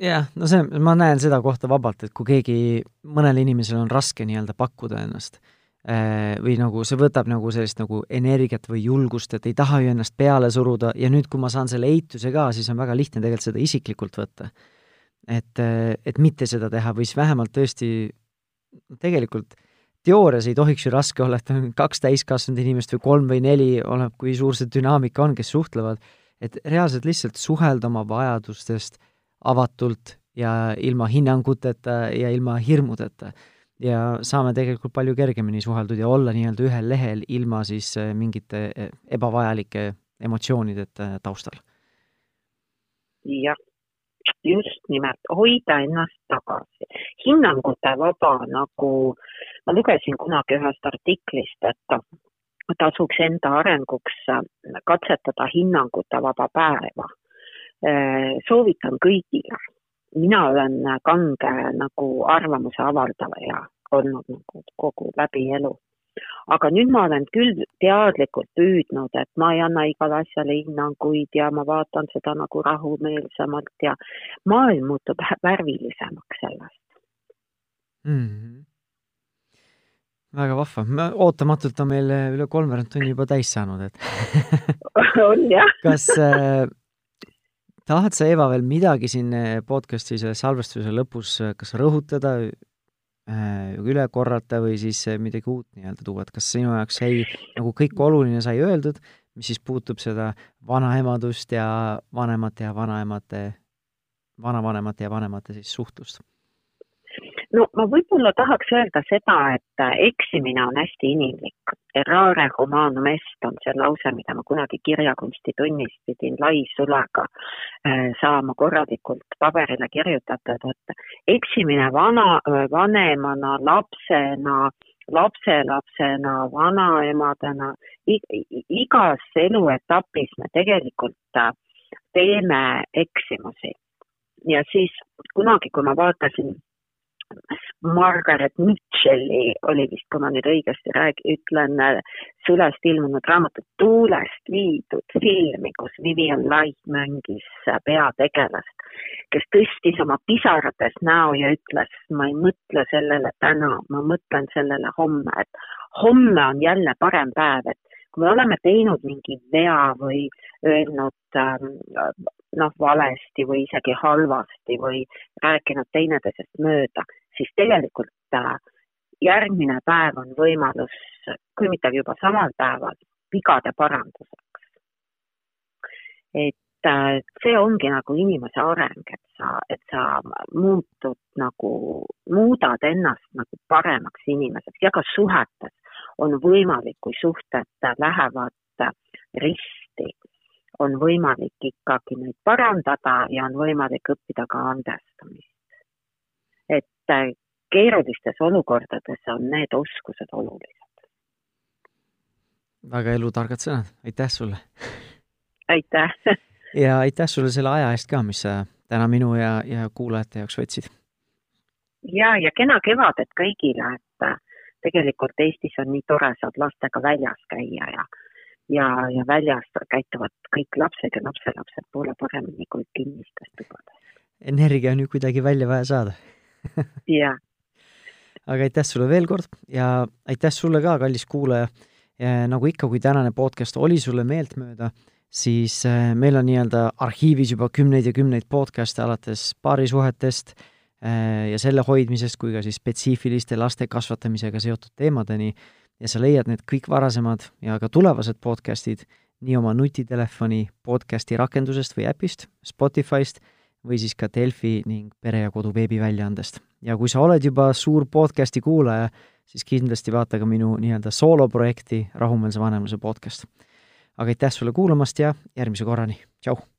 jah, no see, ma näen seda kohta vabalt, et kui keegi, mõnel inimesel on raske nii-öelda pakkuda ennast eh, või nagu see võtab nagu sellist nagu energiat või julgust, et ei taha ju ennast peale suruda ja nüüd, kui ma saan selle eituse ka, siis on väga lihtne tegelikult seda isiklikult võtta. Et, eh, et mitte seda teha või siis vähemalt tõesti tegelikult teoorias ei tohiks ju raske olla, et on kaks täiskasvanud inimest või kolm või neli, oleneb, kui suur see dünaamika on, kes suhtlevad, et reaalselt lihtsalt suhelda oma vajadustest avatult ja ilma hinnanguteta ja ilma hirmudeta. ja saame tegelikult palju kergemini suheldud ja olla nii-öelda ühel lehel ilma siis äh, mingite äh, ebavajalike emotsioonideta taustal. jah, just nimelt, hoida ennast tagasi. hinnangute vaba, nagu ma lugesin kunagi ühest artiklist, et tasuks enda arenguks katsetada hinnangute vaba päeva. Äh, soovitan kõigile mina olen kange nagu arvamuse avaldaja olnud nagu kogu läbi elu. Aga nüüd ma olen küll teadlikult püüdnud, et ma ei anna igale asjale hinnanguid ja ma vaatan seda nagu rahumeelsemalt ja maailm muutub värvilisemaks sellest. Mm. -hmm väga vahva, ootamatult on meil üle kolmveerand tunni juba täis saanud, et [laughs] on jah. [laughs] Kas äh, tahad sa, Eva, veel midagi siin eh, podcast'i selle salvestuse lõpus eh, kas rõhutada, eh, üle korrata või siis midagi uut nii-öelda tuua, et kas sinu jaoks sai nagu kõik oluline sai öeldud, mis siis puutub seda vanaemadust ja vanemate ja vanaemate, vanavanemate ja vanemate siis suhtlust? No ma võib-olla tahaks öelda seda, et äh, eksimine on hästi inimlik. Errare humanum est on see lause, mida ma kunagi kirjakunstitunnis pidin laisulega äh, saama korralikult paberile kirjutatud, et eksimine vana, vanemana, lapsena, lapselapsena, vanaemadena, igas eluetapis me tegelikult äh, teeme eksimusi. ja siis kunagi, kui ma vaatasin Margaret Mitchell'i oli vist, kui ma nüüd õigesti räägi-, ütlen, sülest ilmunud raamatut Tuulest viidud filmi, kus Vivian Light mängis peategelast, kes tõstis oma pisarates näo ja ütles, ma ei mõtle sellele täna, ma mõtlen sellele homme, et homme on jälle parem päev, et kui me oleme teinud mingi vea või öelnud ähm, noh, valesti või isegi halvasti või rääkinud teineteisest mööda, siis tegelikult äh, järgmine päev on võimalus, kui mitte juba samal päeval, vigade paranduseks. et äh, see ongi nagu inimese areng, et sa, et sa muutud nagu, muudad ennast nagu paremaks inimeseks ja ka suhetes on võimalik, kui suhted lähevad risti on võimalik ikkagi neid parandada ja on võimalik õppida ka andestamist. et äh, keerulistes olukordades on need oskused olulised. väga elutargad sõnad, aitäh sulle! aitäh! [laughs] ja aitäh sulle selle aja eest ka, mis sa täna minu ja, ja kuulajate jaoks võtsid. ja, ja kena kevadet kõigile, et äh, tegelikult Eestis on nii tore, saad lastega väljas käia ja ja, ja väljas käituvad kõik lapsed ja lapselapsed poole paremini kui kinnistes tubades. energia on ju kuidagi välja vaja saada jah. aga aitäh sulle veel kord ja aitäh sulle ka, kallis kuulaja. nagu ikka, kui tänane podcast oli sulle meeltmööda, siis äh, meil on nii-öelda arhiivis juba kümneid ja kümneid podcast'e alates paarisuhetest äh, ja selle hoidmisest kui ka siis spetsiifiliste laste kasvatamisega seotud teemadeni ja sa leiad need kõik varasemad ja ka tulevased podcastid nii oma nutitelefoni podcasti rakendusest või äpist, Spotify'st või siis ka Delfi ning Pere ja Kodu veebiväljaandest. ja kui sa oled juba suur podcasti kuulaja, siis kindlasti vaata ka minu nii-öelda sooloprojekti Rahumeelse vanemluse podcast. aga aitäh sulle kuulamast ja järgmise korrani, tšau!